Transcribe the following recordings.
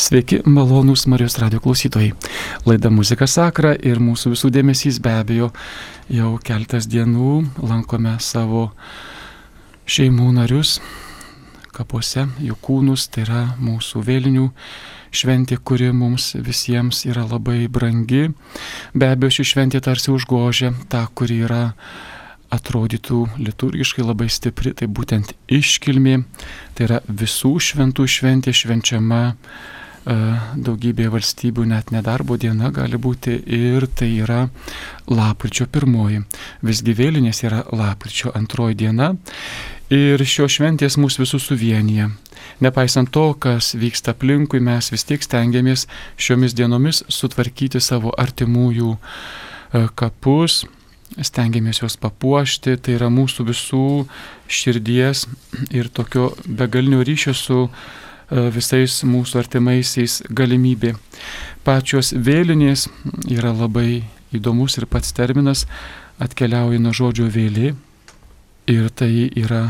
Sveiki, malonūs Marijos radio klausytojai. Laida Muzika Sakra ir mūsų visų dėmesys be abejo jau keltas dienų lankome savo šeimų narius kapuose, jų kūnus, tai yra mūsų vėlinių šventė, kuri mums visiems yra labai brangi. Be abejo, ši šventė tarsi užgožia tą, kuri yra atrodytų liturgiškai labai stipri, tai būtent iškilmė, tai yra visų šventų šventė švenčiama E, daugybėje valstybių net nedarbo diena gali būti ir tai yra lapkričio pirmoji. Visgi vėlinės yra lapkričio antroji diena ir šios šventės mūsų visus suvienyje. Nepaisant to, kas vyksta aplinkui, mes vis tiek stengiamės šiomis dienomis sutvarkyti savo artimųjų e, kapus, stengiamės juos papuošti, tai yra mūsų visų širdies ir tokio begalinio ryšio su E, visais mūsų artimaisiais galimybė. Pačios vėlinės yra labai įdomus ir pats terminas atkeliauja nuo žodžio vėlė ir tai yra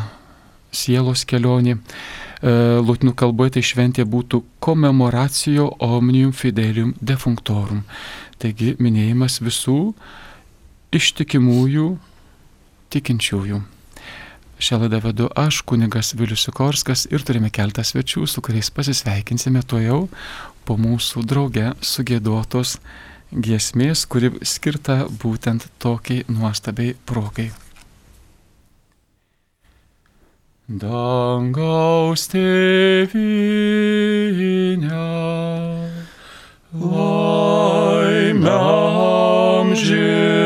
sielos kelionė. E, Lūtinų kalboje tai šventė būtų komemoracijo omnium fidelium defunctorum. Taigi minėjimas visų ištikimųjų tikinčiųjų. Šią laidą vedu aš, kunigas Vilius Sikorskas ir turime keltą svečių, su kuriais pasisveikinsime tuo jau po mūsų drauge sugėduotos giesmės, kuri skirta būtent tokiai nuostabiai progai. Dangaus tėvynė, laimėm žinau.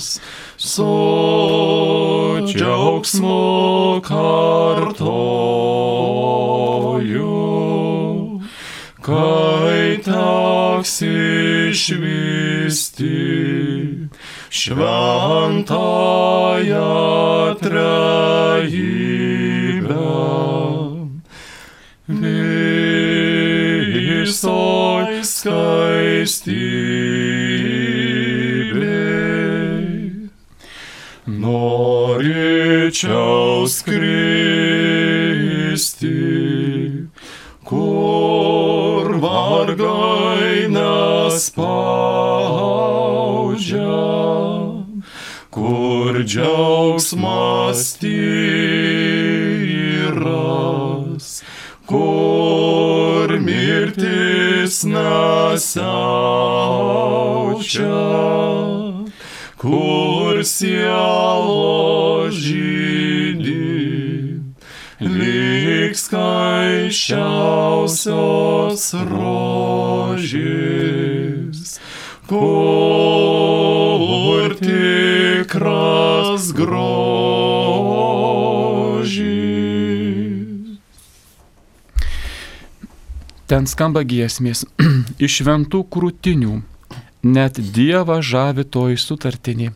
Atminęs su džiaugsmu kartoju, kai teks išvysti šventąją trejybę. Visoj skaistybė. Norėčiau skristi, kur vargai nespaudžia, kur džiaugsmas tyras, kur mirtis nesiaučia, kur sielo žydį skaičiausios rožės, kur tikras grožis. Ten skamba giesmės iš šventų krūtinių, net Dievą žavi toji sutartinė.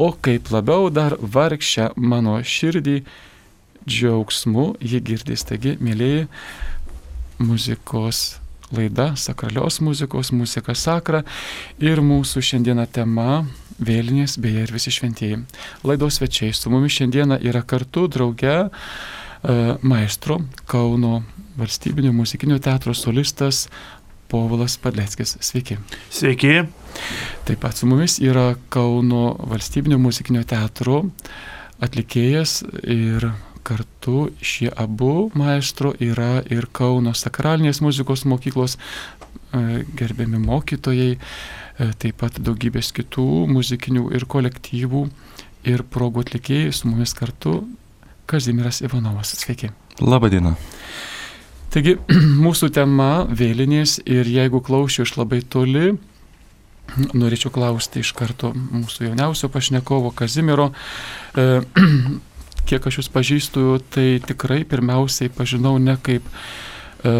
O kaip labiau dar vargšę mano širdį džiaugsmu jį girdės. Taigi, mėlyji, muzikos laida, sakralios muzikos, muzika sakra ir mūsų šiandieną tema vėlinės, beje ir visi šventieji. Laidos svečiai su mumis šiandieną yra kartu drauge e, maestro Kauno valstybinio muzikinio teatro solistas Povilas Padleckis. Sveiki. Sveiki. Taip pat su mumis yra Kauno valstybinio muzikinio teatro atlikėjas ir kartu šie abu maestro yra ir Kauno sakralinės muzikos mokyklos e, gerbiami mokytojai, e, taip pat daugybės kitų muzikinių ir kolektyvų ir progų atlikėjai su mumis kartu Kazimiras Ivanovas. Sveiki. Labadiena. Taigi mūsų tema vėlinės ir jeigu klausiu iš labai toli, norėčiau klausti iš karto mūsų jauniausio pašnekovo Kazimiero. E, kiek aš jūs pažįstu, tai tikrai pirmiausiai pažinau ne kaip e,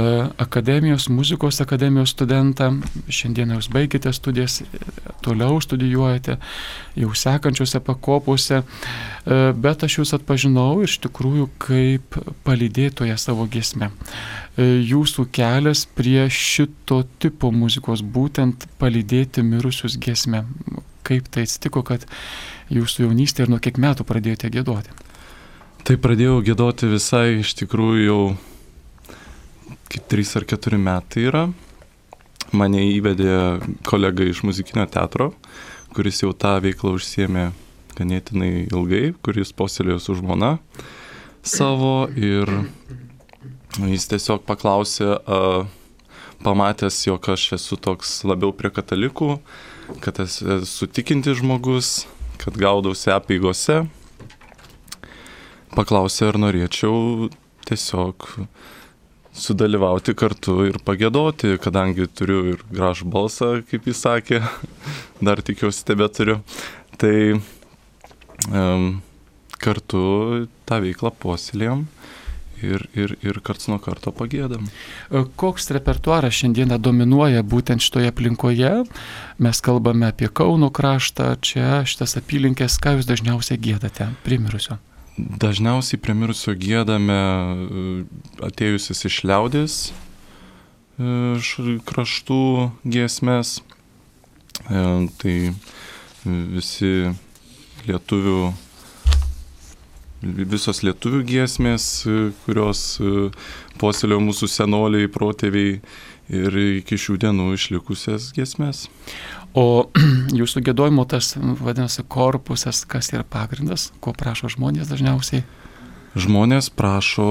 akademijos, muzikos akademijos studentą. Šiandien jūs baigėte studijas, toliau studijuojate, jau sekančiose pakopose, e, bet aš jūs atpažinau iš tikrųjų kaip palydėtoje savo gesme. E, jūsų kelias prie šito tipo muzikos, būtent palydėti mirusius gesme. kaip tai atsitiko, kad jūsų jaunystė ir nuo kiek metų pradėjote gėdoti? Tai pradėjau gėdoti visai iš tikrųjų jau kaip 3 ar 4 metai yra. Mane įvedė kolega iš muzikinio teatro, kuris jau tą veiklą užsiemė ganėtinai ilgai, kuris posėlėjo su žmona savo ir jis tiesiog paklausė, pamatęs, jog aš esu toks labiau prie katalikų, kad esu tikinti žmogus, kad gaudausi apėgose, paklausė, ar norėčiau tiesiog sudalyvauti kartu ir pagėdoti, kadangi turiu ir gražų balsą, kaip jis sakė, dar tikiuosi tebe turiu. Tai um, kartu tą veiklą puoselėjom ir, ir, ir karts nuo karto pagėdam. E, koks repertuaras šiandieną dominuoja būtent šitoje aplinkoje? Mes kalbame apie Kauno kraštą, čia šitas apylinkės, ką jūs dažniausiai gėdate primirusio? Dažniausiai primirusio gėdame e, atėjusis iš liaudės e, kraštų giesmės. Tai visi lietuvių visos lietuvių giesmės, kurios e, puoselėjo mūsų senoliai, protėviai ir iki šių dienų išlikusias giesmės. O jūsų gėdojimo tas, vadinasi, korpusas, kas yra pagrindas, ko prašo žmonės dažniausiai? Žmonės prašo,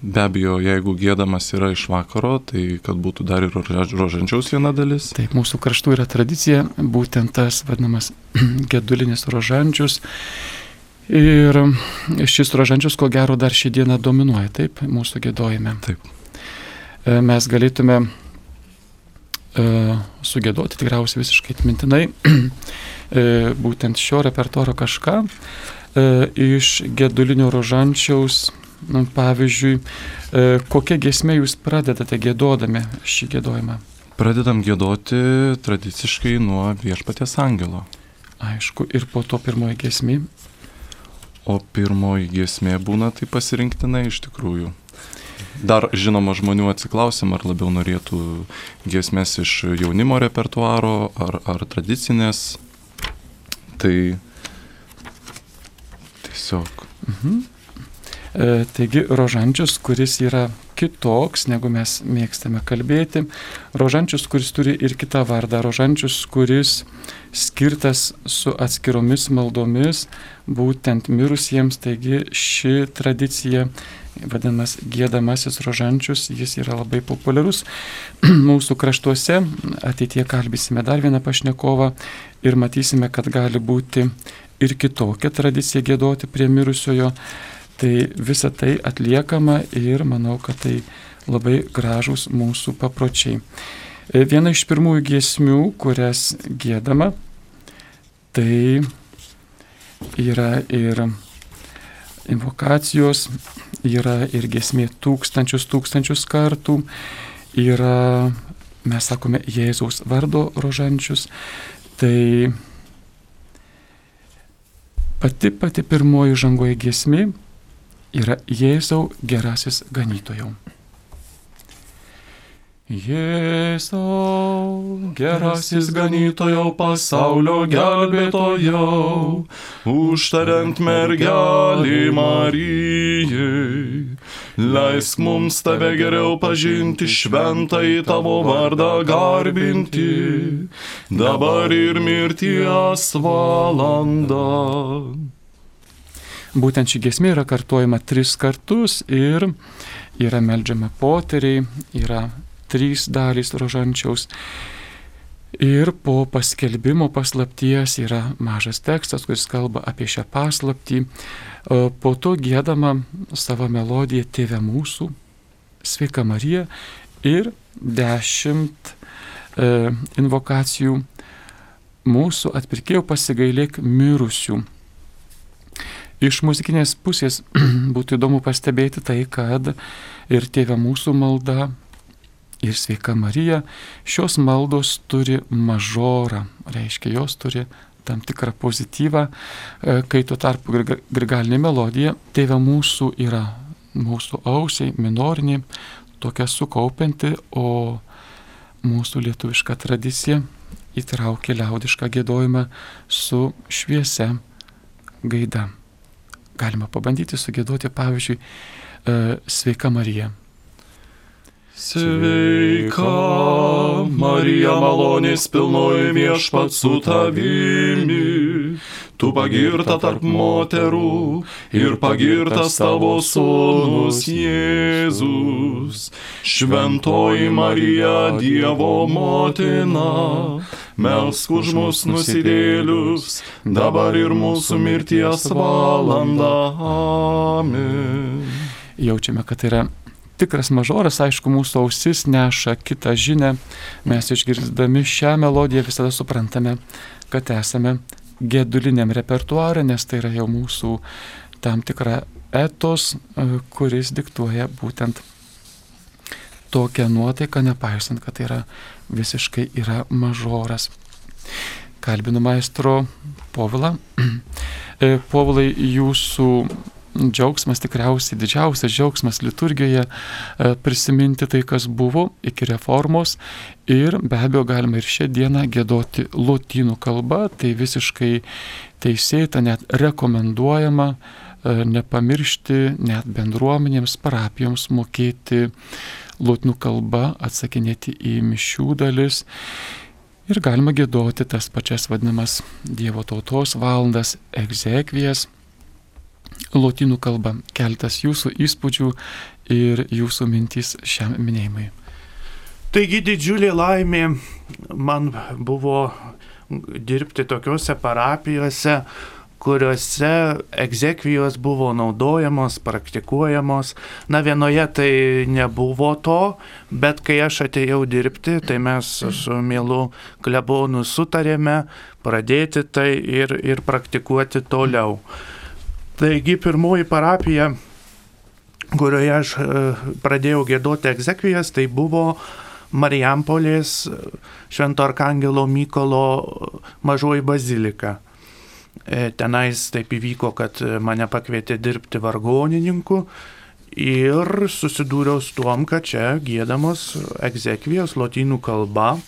be abejo, jeigu gėdamas yra iš vakaro, tai kad būtų dar ir rožančiaus viena dalis. Taip, mūsų kraštų yra tradicija, būtent tas vadinamas gedulinis rožančius. Ir šis rožančius, ko gero, dar šį dieną dominuoja, taip, mūsų gėdojime. Taip. E, mes galėtume sugėdoti tikriausiai visiškai atmintinai uh, būtent šio repertuaro kažką uh, iš gedulinio rožančiaus, nu, pavyzdžiui, kokią gesmę jūs pradedate gėdodami šį gėdojimą? Pradedam gėdoti tradiciškai nuo viešpatės angelo. Aišku, ir po to pirmoji gesmė O pirmoji giesmė būna tai pasirinktinai iš tikrųjų. Dar žinoma žmonių atsiklausim, ar labiau norėtų giesmės iš jaunimo repertuaro ar, ar tradicinės. Tai tiesiog. Mhm. E, taigi rožančius, kuris yra kitoks, negu mes mėgstame kalbėti. Rožančius, kuris turi ir kitą vardą. Rožančius, kuris skirtas su atskiromis maldomis, būtent mirusiems. Taigi ši tradicija, vadinamas gėdamasis rožančius, jis yra labai populiarus mūsų kraštuose. Ateitie kalbėsime dar vieną pašnekovą ir matysime, kad gali būti ir kitokia tradicija gėdoti prie mirusiojo. Tai visa tai atliekama ir manau, kad tai labai gražus mūsų papročiai. E, viena iš pirmųjų giesmių, kurias gėdama, tai yra ir invokacijos, yra ir giesmė tūkstančius tūkstančius kartų, yra, mes sakome, Jėzaus vardo rožančius. Tai pati pati pirmoji žangoje giesmė yra Jėzau gerasis ganytojau. Jėzau, gerasis ganytojau, pasaulio gelbėtojau, užtariant mergelį Marijai, leisk mums tave geriau pažinti, šventai tavo vardą garbinti, dabar ir mirties valanda. Būtent ši gesmė yra kartuojama tris kartus ir yra melžiama poteriai, yra trys dalys rožančiaus. Ir po paskelbimo paslapties yra mažas tekstas, kuris kalba apie šią paslaptį. Po to gėdama savo melodiją Tėve mūsų, Sveika Marija ir dešimt e, invokacijų mūsų atpirkėjų pasigailėk mirusių Iš muzikinės pusės būtų įdomu pastebėti tai, kad ir Tėvė mūsų malda, ir Sveika Marija, šios maldos turi mažorą, reiškia, jos turi tam tikrą pozityvą, e, kai tuo tarpu grigalinė melodija Tėvė mūsų yra mūsų ausiai, minorinė, tokia sukaupianti, o mūsų lietuviška tradicija įtraukia liaudišką gėdojimą su šviesia gaida. Galima pabandyti sugėdoti, pavyzdžiui, e, Sveika Marija. Sveika Marija malonės pilnoji viešpat su tavimi, tu pagirta tarp moterų ir pagirtas tavo sūnus Jėzus. Šventoji Marija Dievo motina, melsk už mus nusidėlius, dabar ir mūsų mirties valanda. Amen. Jaučiame, kad tai yra tikras mažoras, aišku, mūsų ausis neša kitą žinę. Mes išgirdami šią melodiją visada suprantame, kad esame geduliniam repertuarė, nes tai yra jau mūsų tam tikra etos, kuris diktuoja būtent tokią nuotaiką, nepaisant, kad tai yra visiškai yra mažoras. Kalbinu maestro Povilą. E, Povilai, jūsų džiaugsmas tikriausiai didžiausias džiaugsmas liturgijoje e, prisiminti tai, kas buvo iki reformos ir be abejo galima ir šią dieną gėdoti lotynų kalba, tai visiškai teisėta, net rekomenduojama e, nepamiršti net bendruomenėms, parapijoms mokėti lotynų kalba, atsakinėti į mišių dalis. Ir galima gėdoti tas pačias vadinamas Dievo tautos valandas, egzekvijas, lotynų kalba. Keltas jūsų įspūdžių ir jūsų mintys šiam minėjimui. Taigi didžiulė laimė man buvo dirbti tokiuose parapijose, kuriuose egzekvijos buvo naudojamos, praktikuojamos. Na vienoje tai nebuvo to, bet kai aš atėjau dirbti, tai mes su mielu klebonu sutarėme pradėti tai ir, ir praktikuoti toliau. Mm. Taigi pirmoji parapija, kurioje aš e, pradėjau gėdoti egzekvijas, tai buvo Marijampolės Švento Arkangelo Mykolo mažoji bazilika. E, tenais taip įvyko, kad mane pakvietė dirbti vargonininku ir susidūriau su tuom, kad čia gėdamos egzekvijos lotynų kalba.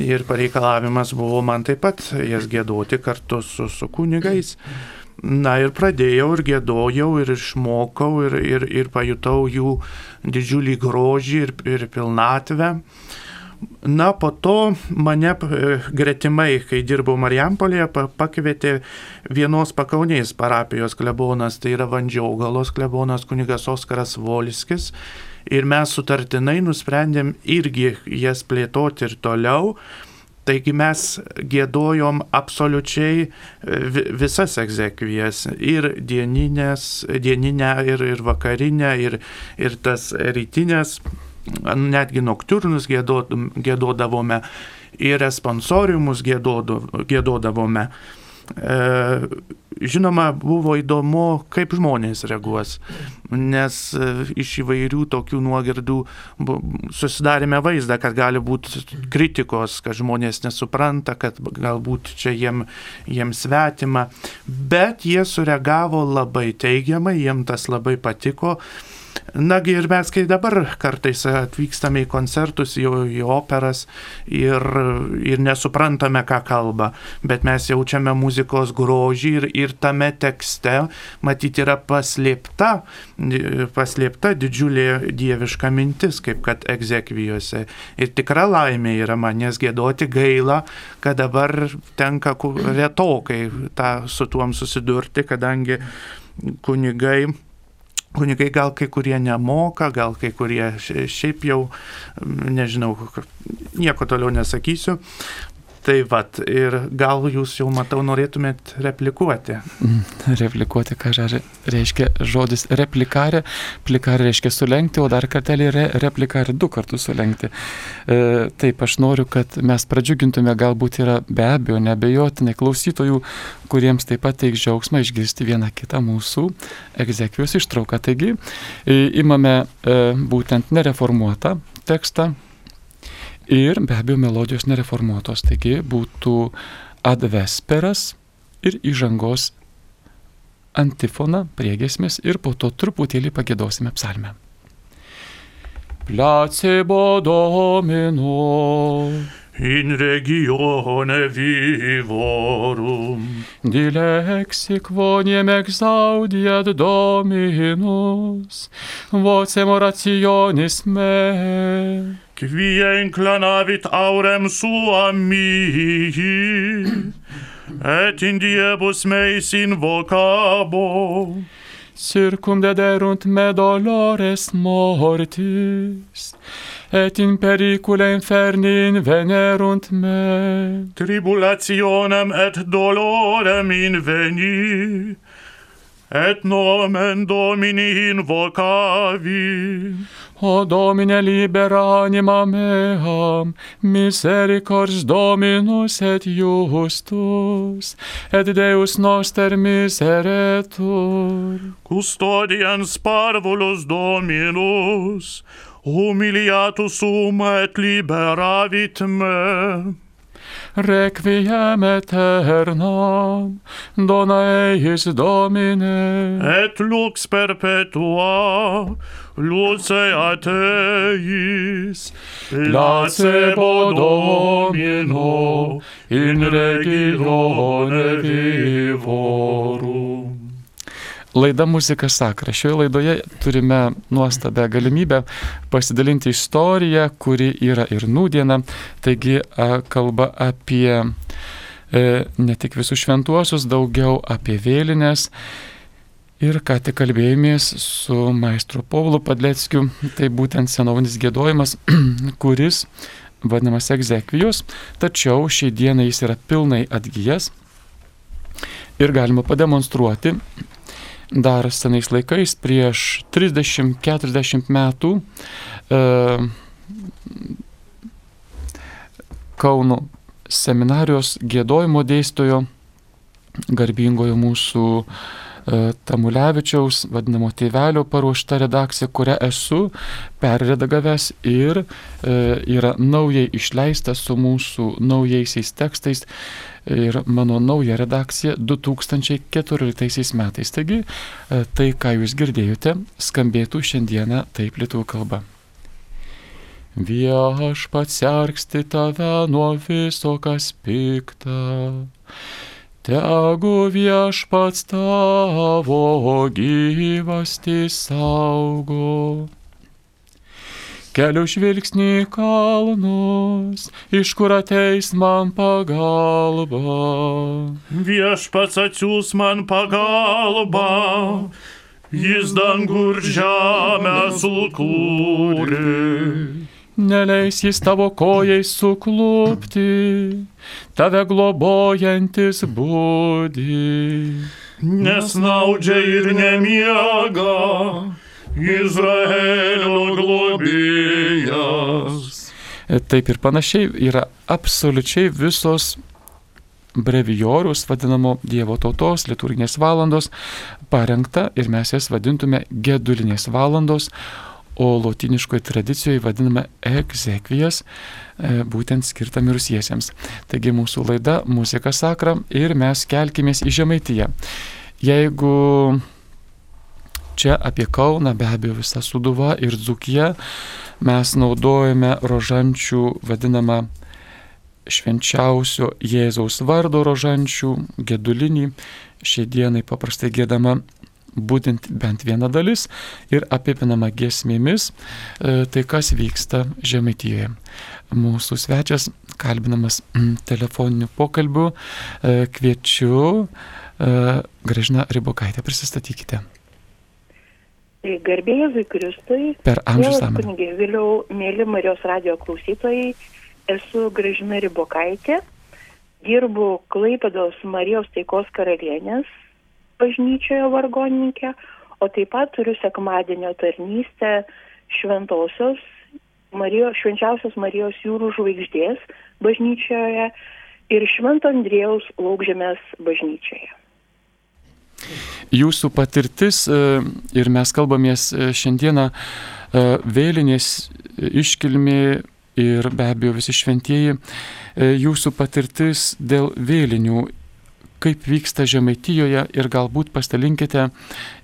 Ir pareikalavimas buvo man taip pat jas gėdoti kartu su, su kunigais. Na ir pradėjau ir gėdojau ir išmokau ir, ir, ir pajutau jų didžiulį grožį ir, ir pilnatvę. Na, po to mane e, gretimai, kai dirbau Marijampolėje, pakvietė vienos pakaunės parapijos klebonas, tai yra Vandžiaugalos klebonas kunigas Oskaras Volskis. Ir mes sutartinai nusprendėm irgi jas plėtoti ir toliau. Taigi mes gėdojom absoliučiai e, visas egzekvijas ir dieninės, dieninę, ir, ir vakarinę, ir, ir tas rytinės, netgi nokturnus gėdodavome, ir responsoriumus gėdodavome. E, žinoma, buvo įdomu, kaip žmonės reaguos, nes e, iš įvairių tokių nuogirdų susidarėme vaizdą, kad gali būti kritikos, kad žmonės nesupranta, kad galbūt čia jiem, jiem svetima, bet jie sureagavo labai teigiamai, jiem tas labai patiko Nagi ir mes, kai dabar kartais atvykstame į koncertus, į, į operas ir, ir nesuprantame, ką kalba, bet mes jaučiame muzikos grožį ir, ir tame tekste, matyti, yra paslėpta, paslėpta didžiulė dieviška mintis, kaip kad egzekvijose. Ir tikra laimė yra manęs gėdoti gaila, kad dabar tenka retokai tą su tuom susidurti, kadangi kunigai kunigai gal kai kurie nemoka, gal kai kurie šiaip jau, nežinau, nieko toliau nesakysiu, Tai vad, ir gal jūs jau matau norėtumėt replikuoti. Mm, replikuoti, ką reiškia žodis replikarė. Plikarė reiškia sulenkti, o dar kartelį re, replikarė du kartus sulenkti. E, taip, aš noriu, kad mes pradžiugintume, galbūt yra be abejo, nebejotinai klausytojų, kuriems taip pat teiks džiaugsmą išgirsti vieną kitą mūsų egzekvijos ištrauką. Taigi, imame e, būtent nereformuotą tekstą, ir be abejo melodijos nereformuotos, taigi būtų advesperas ir įžangos antifona, priegesmės ir po to truputėlį pagėdosime psalmę. Placebo domino. in regione vivorum. Dilexi quoniam exaudiat Dominus, vocem orationis me. quia inclinavit aurem suam mihi, et in diebus meis invocabo. Circumdederunt me dolores mortis, et in pericule inferni invenerunt me. Tribulationem et dolorem inveni, et nomen Domini invocavi. O Domine libera anima meam, misericords Dominus et justus, et Deus noster miseretur. Custodians parvulus Dominus, humiliatus sum et liberavit me. Requiem aeternam, dona eis Domine. Et lux perpetua, luce a teis, placebo Domino, in regione vivorum. Laida Muzika Sakra. Šioje laidoje turime nuostabę galimybę pasidalinti istoriją, kuri yra ir nūdiena. Taigi kalba apie e, ne tik visus šventuosius, daugiau apie vėlinės. Ir ką tik kalbėjomės su maestru Povlu Padleckiu, tai būtent senovinis gėdojimas, kuris vadinamas egzekvijos, tačiau šiai dienai jis yra pilnai atgyjęs ir galima pademonstruoti dar senais laikais, prieš 30-40 metų e, Kauno seminarijos gėdojimo dėstytojo, garbingojo mūsų e, Tamulevičiaus, vadinamo tėvelio paruošta redakcija, kurią esu perredagavęs ir e, yra naujai išleista su mūsų naujaisiais tekstais ir mano nauja redakcija 2014 metais. Taigi e, tai, ką jūs girdėjote, skambėtų šiandieną taip lietuvių kalba. Viešpats sergsti tave nuo viso, kas pikta. Tegu viešpats tavo gyvasti saugo. Keliu žvilgsnį į kalnus, iš kur ateis man pagalba. Viešpats atsiūs man pagalbą, jis dangų ir žemę sukūrė. Neleis jis tavo kojai suklūpti, tave globojantis būdi. Nesnaudžia ir nemiega, Izraelio globėjas. Taip ir panašiai yra absoliučiai visos brevijorius, vadinamo Dievo tautos liturginės valandos, parengta ir mes jas vadintume gedulinės valandos, o lotiniškoje tradicijoje vadiname egzekvijas, būtent skirta mirusiesiems. Taigi mūsų laida Muzika Sakra ir mes kelkimės į Žemaitiją. Jeigu čia apie Kauną, be abejo visa Suduva ir Dzukija, mes naudojame rožančių vadinamą švenčiausio Jėzaus vardo rožančių, gedulinį, šiai dienai paprastai gėdama būtent bent viena dalis ir apipinama giesmėmis, tai kas vyksta Žemaitijoje. Mūsų svečias, kalbinamas telefoniniu pokalbiu, kviečiu Gražina Ribokaitė, prisistatykite. Garbėjai Zikristui. Per amžius amžių. Kunigė, vėliau, mėly Marijos radio klausytojai, esu Gražina Ribokaitė, dirbu Klaipados Marijos taikos karalienės bažnyčioje vargoninkė, o taip pat turiu sekmadienio tarnystę šventosios Marijos, švenčiausios Marijos jūrų žvaigždės bažnyčioje ir Švento Andrėjaus laukžemės bažnyčioje. Jūsų patirtis ir mes kalbamės šiandieną vėlinės iškilmė ir be abejo visi šventieji, jūsų patirtis dėl vėlinių, kaip vyksta Žemaitijoje ir galbūt pastalinkite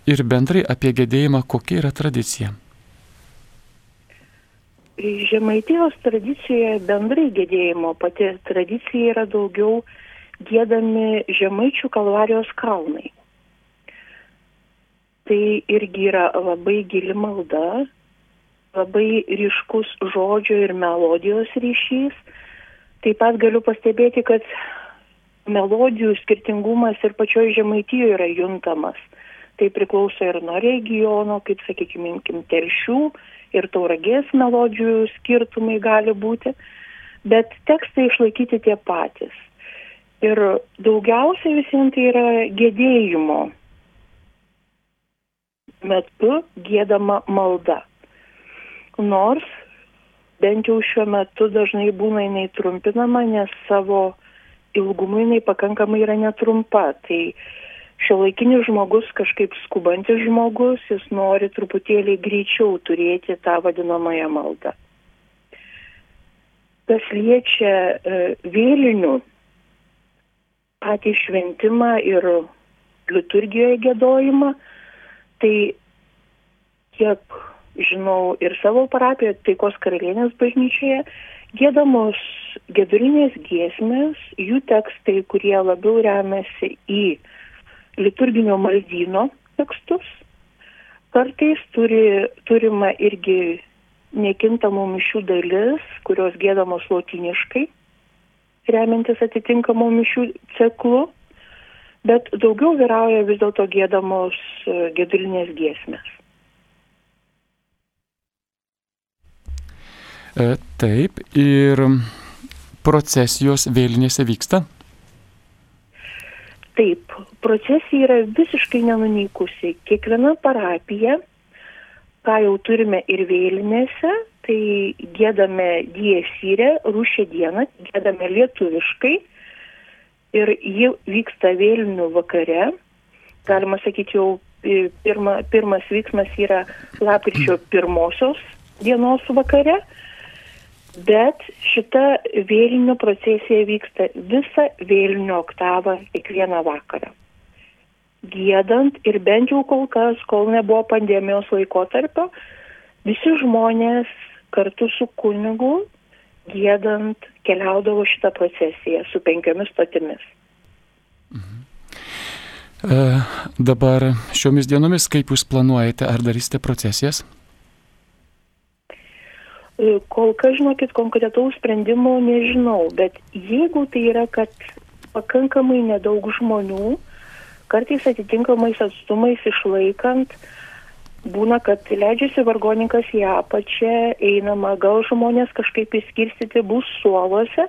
ir bendrai apie gedėjimą, kokia yra tradicija. Žemaitijos tradicijoje bendrai gedėjimo pati tradicija yra daugiau gėdami žemaičių kalvarijos kalnai. Tai irgi yra labai gili malda, labai ryškus žodžio ir melodijos ryšys. Taip pat galiu pastebėti, kad melodijų skirtingumas ir pačioj žemaitijoje yra juntamas. Tai priklauso ir nuo regiono, kaip sakykime, imkim telšių ir tauragės melodijų skirtumai gali būti, bet tekstai išlaikyti tie patys. Ir daugiausiai visiems tai yra gėdėjimo metu gėdama malda. Nors bent jau šiuo metu dažnai būna jinai trumpinama, nes savo ilgumu jinai pakankamai yra netrumpa. Tai šio laikinis žmogus, kažkaip skubantis žmogus, jis nori truputėlį greičiau turėti tą vadinamąją maldą. Kas liečia e, vėlinių patį šventimą ir liturgijoje gėdojimą, tai kiek žinau ir savo parapijoje, taikos karalienės bažnyčioje, gėdamos gedulinės giesmės, jų tekstai, kurie labiau remiasi į liturginio maldyno tekstus, kartais turi, turima irgi nekintamų mišių dalis, kurios gėdamos lotiniškai remiantis atitinkamų mišių ciklu, bet daugiau vyrauja vis dėlto gėdamos e, gedulinės giesmės. E, taip, ir procesijos vėlinėse vyksta? Taip, procesija yra visiškai nenunykusi. Kiekviena parapija, ką jau turime ir vėlinėse, tai gėdame diesyrę, rūšė dieną, gėdame lietuviškai ir ji vyksta vėlinių vakare. Galima sakyti, jau pirma, pirmas vyksmas yra lapkričio pirmosios dienos vakare, bet šita vėlinių procesija vyksta visą vėlinių oktavą kiekvieną vakarą. Gėdant ir bent jau kol kas, kol nebuvo pandemijos laikotarpio, visi žmonės kartu su kunigu gėdant keliaudavo šitą procesiją su penkiomis stotimis. Mhm. E, dabar šiomis dienomis, kaip jūs planuojate, ar darysite procesijas? E, kol kas, žinokit, konkretaus sprendimo nežinau, bet jeigu tai yra, kad pakankamai nedaug žmonių, kartais atitinkamais atstumais išlaikant, uh, būna, kad leidžiasi vargoninkas į apačią, einama, gal žmonės kažkaip įskirstyti bus suoluose,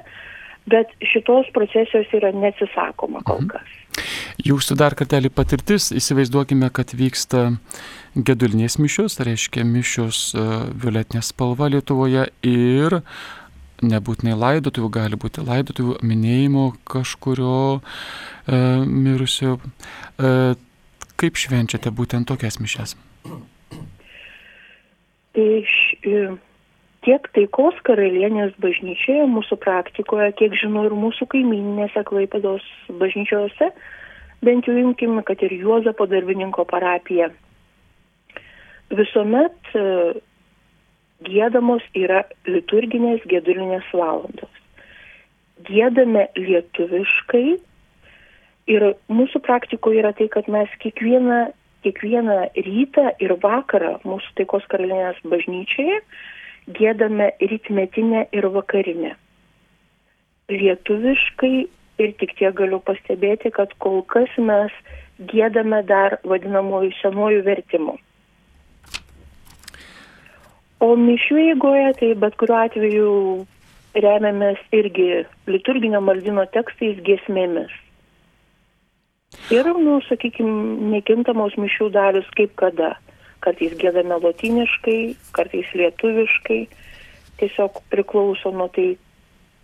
bet šitos procesijos yra neatsisakoma kol mhm. kas. Mhm. Jūsų dar kartelį patirtis, įsivaizduokime, kad vyksta gedulinės mišios, tai reiškia mišios uh, violetinė spalva Lietuvoje ir nebūtinai laidotuvių, gali būti laidotuvių minėjimo kažkurio uh, mirusio. Uh, kaip švenčiate būtent tokias mišes? Iš e, tiek taikos karalienės bažnyčioje, mūsų praktikoje, kiek žinau ir mūsų kaimininėse Klaipados bažnyčiose, bent jau imkime, kad ir Juozapo darbininko parapija. Visuomet e, gėdamos yra liturginės gedulinės valandos. Gėdame lietuviškai ir mūsų praktikoje yra tai, kad mes kiekvieną kiekvieną rytą ir vakarą mūsų taikos karalienės bažnyčioje gėdame rytmetinę ir vakarinę. Lietuviškai ir tik tiek galiu pastebėti, kad kol kas mes gėdame dar vadinamųjų senųjų vertimų. O mišių eigoje tai bet kuriuo atveju remiamės irgi liturginio maldino tekstais giesmėmis. Ir, nu, sakykime, nekintamos mišių dalis kaip kada. Kartais gėdame lotiniškai, kartais lietuviškai. Tiesiog priklauso nuo tai,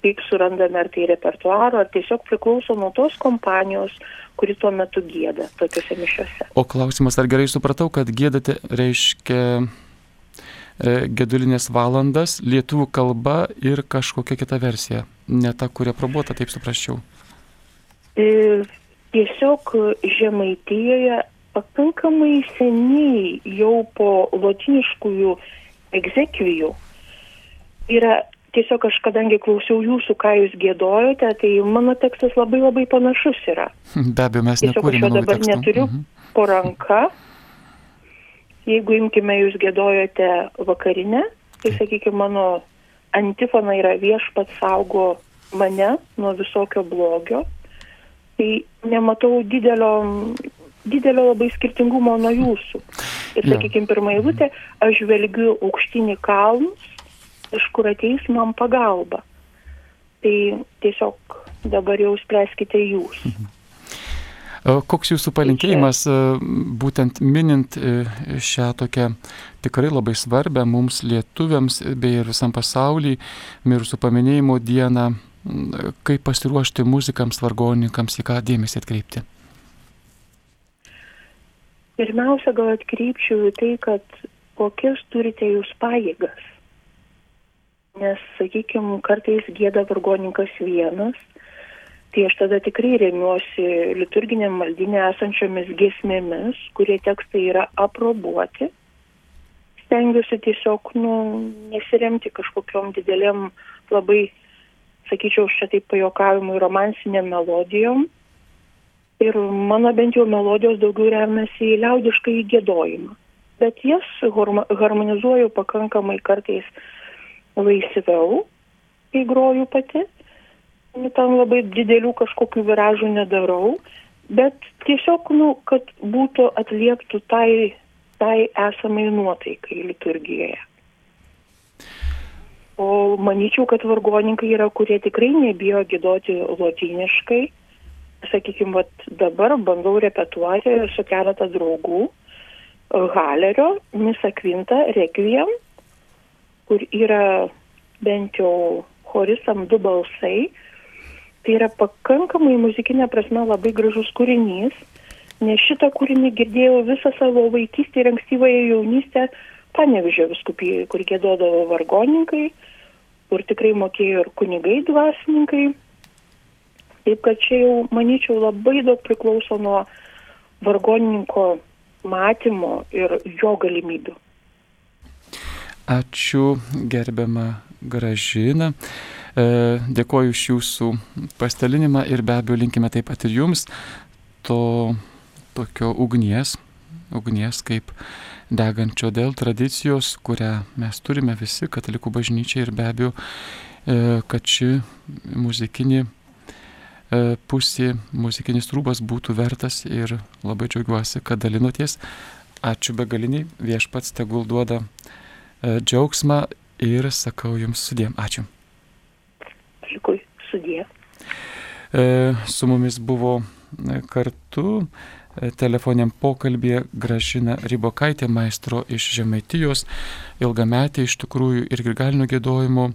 kaip surandame ar tai repertuaro, ar tiesiog priklauso nuo tos kompanijos, kuri tuo metu gėda tokiuose mišiuose. O klausimas, ar gerai supratau, kad gėdate reiškia e, gedulinės valandas lietuvių kalba ir kažkokia kita versija, ne ta, kuria probuota, taip suprasčiau. Tiesiog Žemaitijoje pakankamai seniai jau po lotiniškųjų egzekvijų yra tiesiog aš kadangi klausiau jūsų, ką jūs gėdojote, tai mano tekstas labai labai panašus yra. Be abejo, mes Tiesiog aš nekūrėme jo dabar tekstų. neturiu Mhm. po ranka. Jeigu imkime, jūs gėdojate vakarinę, tai sakykime, mano antifona yra viešpats saugo mane nuo visokio blogio. Tai nematau didelio, didelio labai skirtingumo nuo jūsų. Ir, sakykime, pirmą eilutę, aš žvelgiu aukštinį kalnus, iš kur ateis man pagalba. Tai tiesiog dabar jau spręskite jūs. O Koks jūsų palinkėjimas, e, būtent minint e, šią tokią tikrai labai svarbę mums lietuviams bei ir visam pasauliui mirusių paminėjimo dieną, kaip pasiruošti muzikams, vargonininkams, į ką dėmesį atkreipti? Pirmiausia, gal atkreipčiau į tai, kad kokias turite jūs pajėgas. Nes, sakykime, kartais gėda vargoninkas vienas, tai aš tada tikrai remiuosi liturginiam maldinė esančiomis giesmėmis, kurie tekstai yra aprobuoti. Stengiuosi tiesiog, nu, nesiremti kažkokiam dideliam labai, sakyčiau, aš čia taip pajokavimui romansiniam melodijom. Ir mano bent jau melodijos daugiau remiasi į liaudišką įgėdojimą. Bet jas harmonizuoju pakankamai kartais laisviau, kai groju pati. Nu, Tam labai didelių kažkokių viražų nedarau, bet tiesiog, nu, kad būtų atlieptų tai, tai esamai nuotaikai liturgijoje. O manyčiau, kad vargoninkai yra, kurie tikrai nebijo gėdoti lotyniškai. Sakykime, vat dabar bandau repetuoti su keletą draugų. Halerio, Misa Kvinta, Requiem, kur yra bent jau chorisam du balsai. Tai yra pakankamai muzikinė prasme labai gražus kūrinys, nes šitą kūrinį girdėjau visą savo vaikystę ir ankstyvąją jaunystę Panevižio viskupijoje, kur gėdodavo vargoninkai, kur tikrai mokėjo ir kunigai dvasininkai. Taip kad čia jau, manyčiau, labai daug priklauso nuo vargonininko matymo ir jo galimybių. Ačiū gerbiama Gražina. E, Dėkoju iš jūsų pastalinimą ir be abejo linkime taip pat ir jums to tokio ugnies, ugnies kaip degančio dėl tradicijos, kurią mes turime visi katalikų bažnyčiai ir be abejo, e, kad ši muzikinė e, pusė, muzikinis rūbas būtų vertas ir labai džiaugiuosi, kad dalinoties. Ačiū begaliniai, viešpats tegul duoda e, džiaugsmą ir sakau jums sudėm. Ačiū. Likui sudė. E, Su mumis buvo kartu telefoniam pokalbėje Gražina Ribokaitė, maestro iš Žemaitijos, ilgametė iš tikrųjų ir grigalinio gėdojimo e,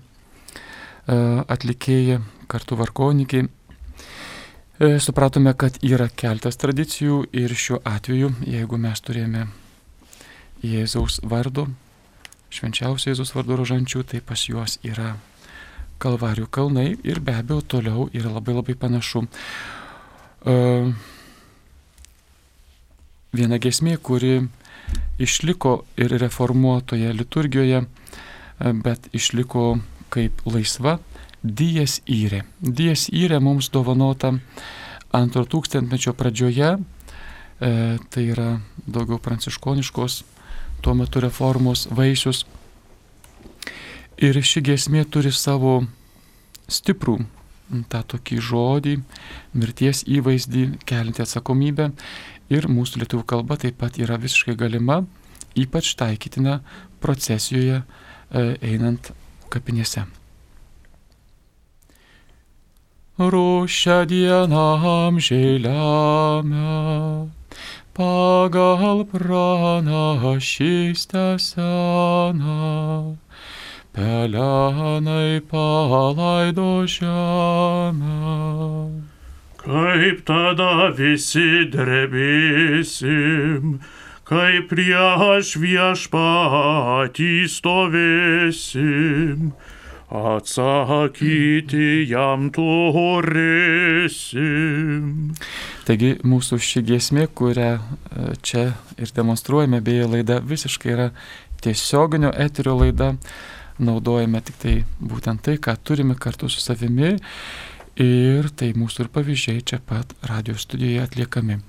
atlikėja, kartu varkonikiai. E, Supratome, kad yra keltas tradicijų ir šiuo atveju, jeigu mes turėjome Jėzaus vardo, švenčiausio Jėzaus vardo rožančių, tai pas juos yra Kalvarijų kalnai ir be abejo toliau yra labai labai panašu. Uh, viena gesmė, kuri išliko ir reformuotoje liturgijoje, bet išliko kaip laisva, Dijas Įrė. Dijas Įrė mums dovanota antro tūkstantmečio pradžioje, e, tai yra daugiau pranciškoniškos tuo metu reformos vaisius. Ir ši giesmė turi savo stiprų tą tokį žodį, mirties įvaizdį, kelinti atsakomybę. Ir mūsų lietuvių kalba taip pat yra visiškai galima, ypač taikytina procesijoje e, einant kapinėse. Rūšia diena amžiai lemia, pagal pranašystę seną, pelenai palaido žemę. Kaip tada visi drebėsim, kaip prieš viešpatį stovėsim, atsakyti jam turėsim. Taigi mūsų ši giesmė, kurią e, čia ir demonstruojame, beje, laida visiškai yra tiesioginio eterio laida. naudojame tik tai būtent tai, ką turime kartu su savimi. Ir tai mūsų ir pavyzdžiai čia pat radio studijoje atliekami.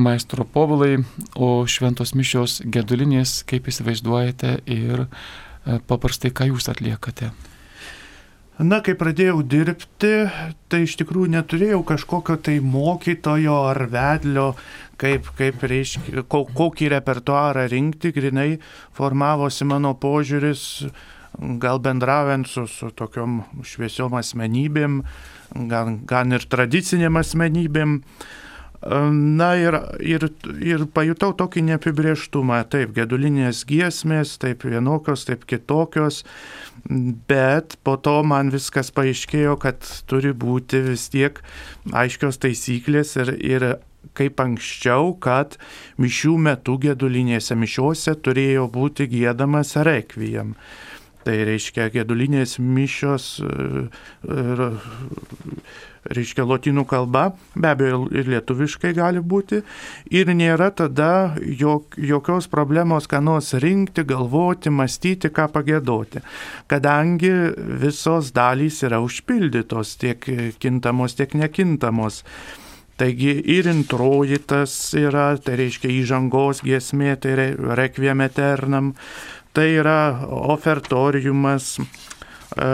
Maestro povilai, o šventos mišios gedulinės, kaip įsivaizduojate ir e, paprastai ką jūs atliekate? Na, kai pradėjau dirbti, tai iš tikrųjų neturėjau kažkokio tai mokytojo ar vedlio, kaip, kaip reiškia, kokį repertuarą rinkti, grinai formavosi mano požiūris, gal bendraujant su, su tokiom šviesiom asmenybėm, gan, gan ir tradicinėm asmenybėm. Na ir, ir, ir pajutau tokį neapibrieštumą, taip, gedulinės giesmės, taip vienokios, taip kitokios, bet po to man viskas paaiškėjo, kad turi būti vis tiek aiškios taisyklės ir, ir kaip anksčiau, kad mišių metu gedulinėse mišiuose turėjo būti gėdamas rekvijam. Tai reiškia gedulinės mišios, e, reiškia lotynų kalba, be abejo ir lietuviškai gali būti. Ir nėra tada jok, jokios problemos, ką nors rinkti, galvoti, mąstyti, ką pagėdoti. Kadangi visos dalys yra užpildytos, tiek kintamos, tiek nekintamos. Taigi ir introjitas yra, tai reiškia įžangos giesmė, tai rekviem eternam, tai yra ofertoriumas, e,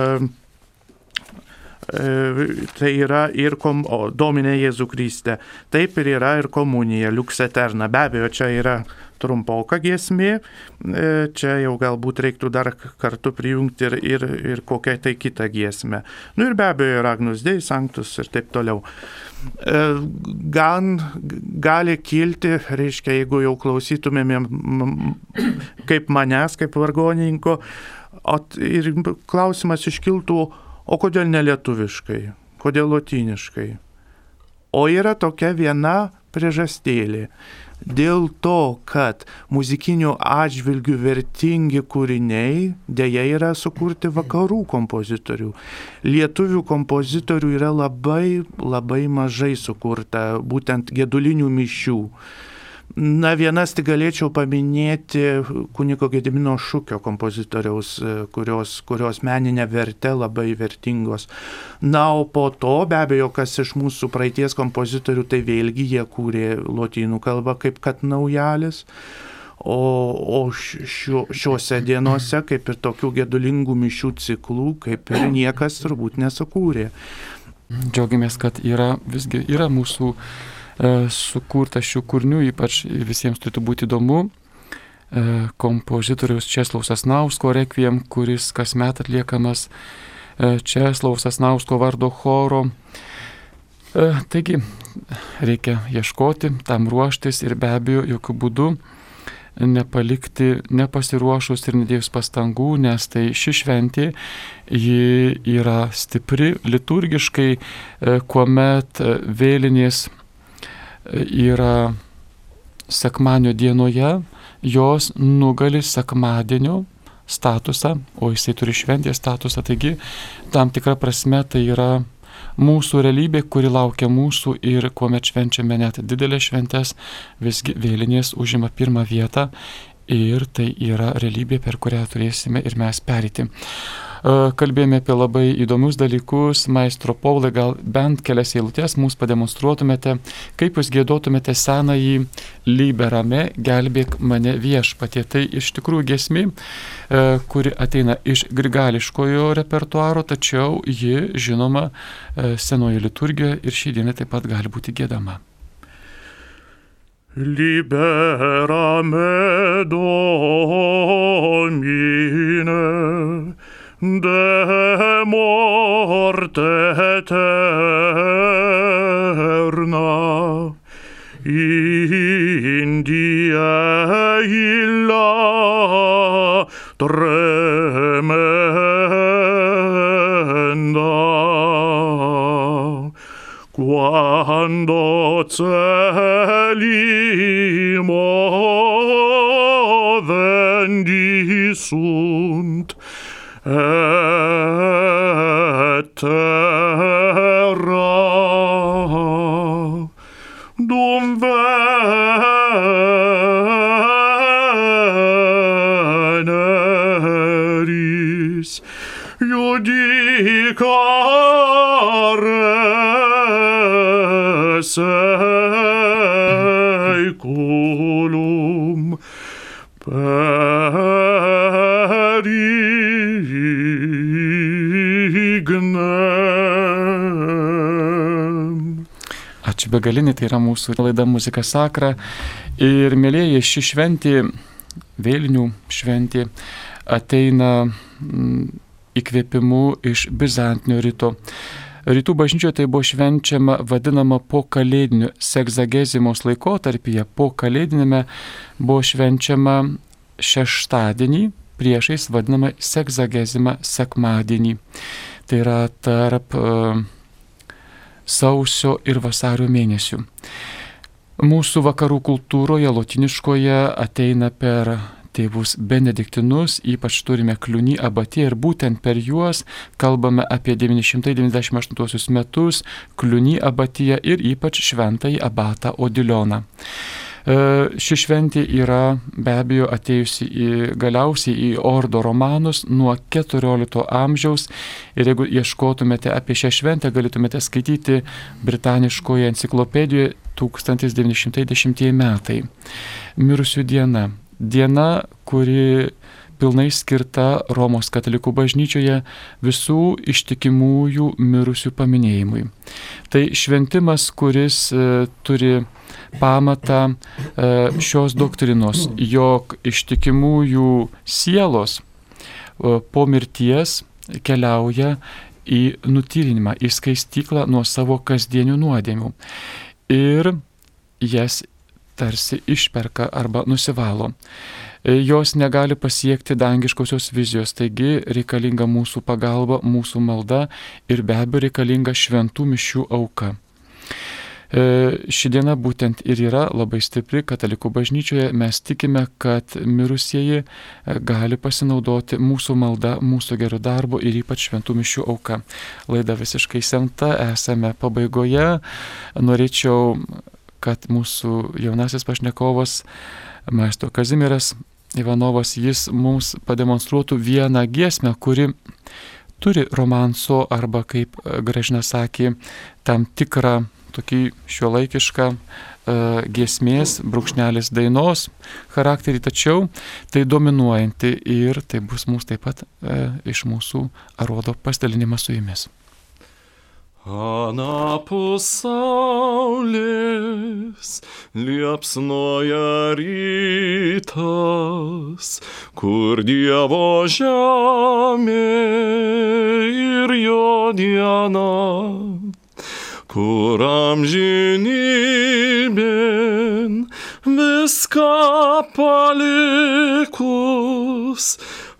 e, tai yra ir kom, o, Dominė Jėzų Kristė, taip ir yra ir komunija, liuks eterna. Be abejo, čia yra trumpoka giesmė, e, čia jau galbūt reiktų dar kartu prijungti ir, ir, ir kokią tai kitą giesmę. Nu ir be abejo, Ragnus Dei, Sanktus ir taip toliau. E, gan gali kilti, reiškia, jeigu jau klausytumėm kaip manęs, kaip vargoninko, ir klausimas iškiltų, o kodėl nelietuviškai, kodėl lotyniškai. O yra tokia viena priežastėlė dėl to, kad muzikinių atžvilgių vertingi kūriniai dėja yra sukurti vakarų kompozitorių. Lietuvių kompozitorių yra labai, labai mažai sukurta būtent gedulinių mišių. Na, vienas tik galėčiau paminėti kuniko Gedimino Šūkio kompozitoriaus, e, kurios, kurios meninė vertė labai vertingos. Na, o po to, be abejo, kas iš mūsų praeities kompozitorių, tai vėlgi jie kūrė lotynų kalbą kaip kad naujalis. O, o šio, šiuose dienose, kaip ir tokių gedulingų mišių ciklų, kaip ir niekas turbūt nesukūrė. Džiaugiamės, kad yra visgi yra mūsų uh, sukurta šių kūrinių, ypač visiems turėtų būti įdomu. E, kompozitoriaus Česlaus Asnausko rekviem, kuris kasmet atliekamas e, Česlaus Asnausko vardo choro. Taigi reikia ieškoti, tam ruoštis ir be abejo jokių būdų nepalikti nepasiruošus ir nedėjus pastangų, nes tai ši šventė ji yra stipri liturgiškai, kuomet vėlinės yra sekmanio dienoje, jos nugali sekmadienio statusą, o jisai turi šventės statusą, taigi tam tikra prasme tai yra mūsų realybė, kuri laukia mūsų ir kuomet švenčiame net didelės šventės, visgi vėlinės užima pirmą vietą ir tai yra realybė, per kurią turėsime ir mes perėti. Kalbėjome apie labai įdomius dalykus. Maestro Paulai, gal bent kelias eilutės mums pademonstruotumėte, kaip jūs gėdotumėte senąjį liberame, gelbėk mane viešpatie. Tai iš tikrųjų gesmi, kuri ateina iš grigališkojo repertuaro, tačiau ji žinoma senoje liturgijoje ir šį dieną taip pat gali būti gėdama. Liberame Domine de morte eterna in die illa tre begalinį, tai yra mūsų laida Muzika Sakra. Ir mėlyje, ši šventė, vėlinių šventė, ateina mm, įkvėpimu iš Bizantinio ryto. Rytų bažnyčioje tai buvo švenčiama vadinama po kalėdiniu segzagezimos laikotarpyje. Po kalėdinėme buvo švenčiama šeštadienį priešais vadinamą segzagezimą sekmadienį. Tai yra tarp uh, sausio ir vasario mėnesių. Mūsų vakarų kultūroje, lotiniškoje ateina per tėvus benediktinus, ypač turime kliūny abatiją ir būtent per juos kalbame apie 998 metus kliūny abatiją ir ypač šventąjį abatą Odilioną. E, ši šventė yra be abejo atėjusi į, galiausiai į Ordo romanus nuo 14 amžiaus ir jeigu ieškotumėte apie šią šventę, galėtumėte skaityti Britaniškoje enciklopedijoje 1910 metai. Mirusių diena. Diena, kuri pilnai skirta Romos katalikų bažnyčioje visų ištikimųjų mirusių paminėjimui. Tai šventimas, kuris e, turi pamatą e, šios doktrinos, jog ištikimųjų sielos e, po mirties keliauja į nutyrinimą, į skaistyklą nuo savo kasdienių nuodėmių. Ir jas tarsi išperka arba nusivalo. E, jos negali pasiekti dangiškosios vizijos, taigi reikalinga mūsų pagalba, mūsų malda ir be abejo reikalinga šventų mišių auka. E, ši diena būtent ir yra labai stipri katalikų bažnyčioje. Mes tikime, kad mirusieji e, gali pasinaudoti mūsų malda, mūsų gerų darbo ir ypač šventų mišių auka. Laida visiškai semta, esame pabaigoje. Norėčiau, kad mūsų jaunasis pašnekovas, maestro Kazimiras Ivanovas, jis mums pademonstruotų vieną giesmę, kuri turi romanso arba, kaip Gražina sakė, tam tikrą tokį šiuolaikišką e, giesmės, brūkšnelis dainos charakterį, tačiau tai dominuojanti ir tai bus mums taip pat e, iš mūsų arodo pasidalinimas su jumis. Anapus saulės liepsnoja rytas, kur Dievo žemė ir jo diena kur amžinybėn viską palikus,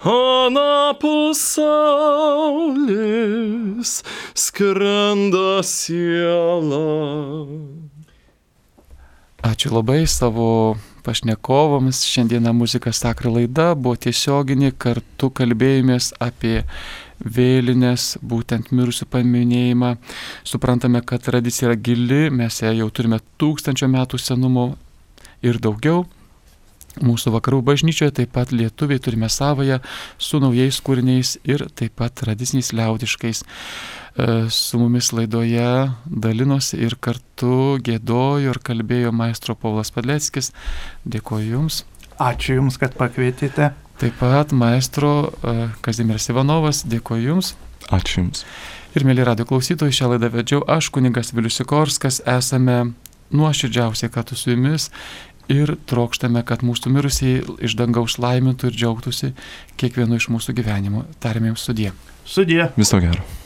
anapus saulės skrenda siela. Ačiū labai savo pašnekovams. Šiandieną muzika sakra laida buvo tiesioginė, kartu kalbėjomės apie vėlinės, būtent mirusių paminėjimą. Suprantame, kad tradicija yra gili, mes ją jau turime tūkstančio metų senumo ir daugiau. Mūsų vakarų bažnyčioje taip pat lietuviai turime savoją su naujais kūriniais ir taip pat tradiciniais liaudiškais. E, su mumis laidoje dalinosi ir kartu gėdojo ir kalbėjo maestro Paulas Padleckis. Dėkoju Jums. Ačiū Jums, kad pakvietėte. Taip pat maestro e, Kazimiras Ivanovas, dėkoju Jums. Ačiū Jums. Ir mėly radio klausytojai, šią laidą vedžiau aš, kuningas Vilius Sikorskas, esame nuoširdžiausiai kartu su Jumis ir trokštame, kad mūsų mirusiai iš dangaus laimintų ir džiaugtųsi kiekvienu iš mūsų gyvenimo. Tarėme Jums sudie. Sudie. Viso gero.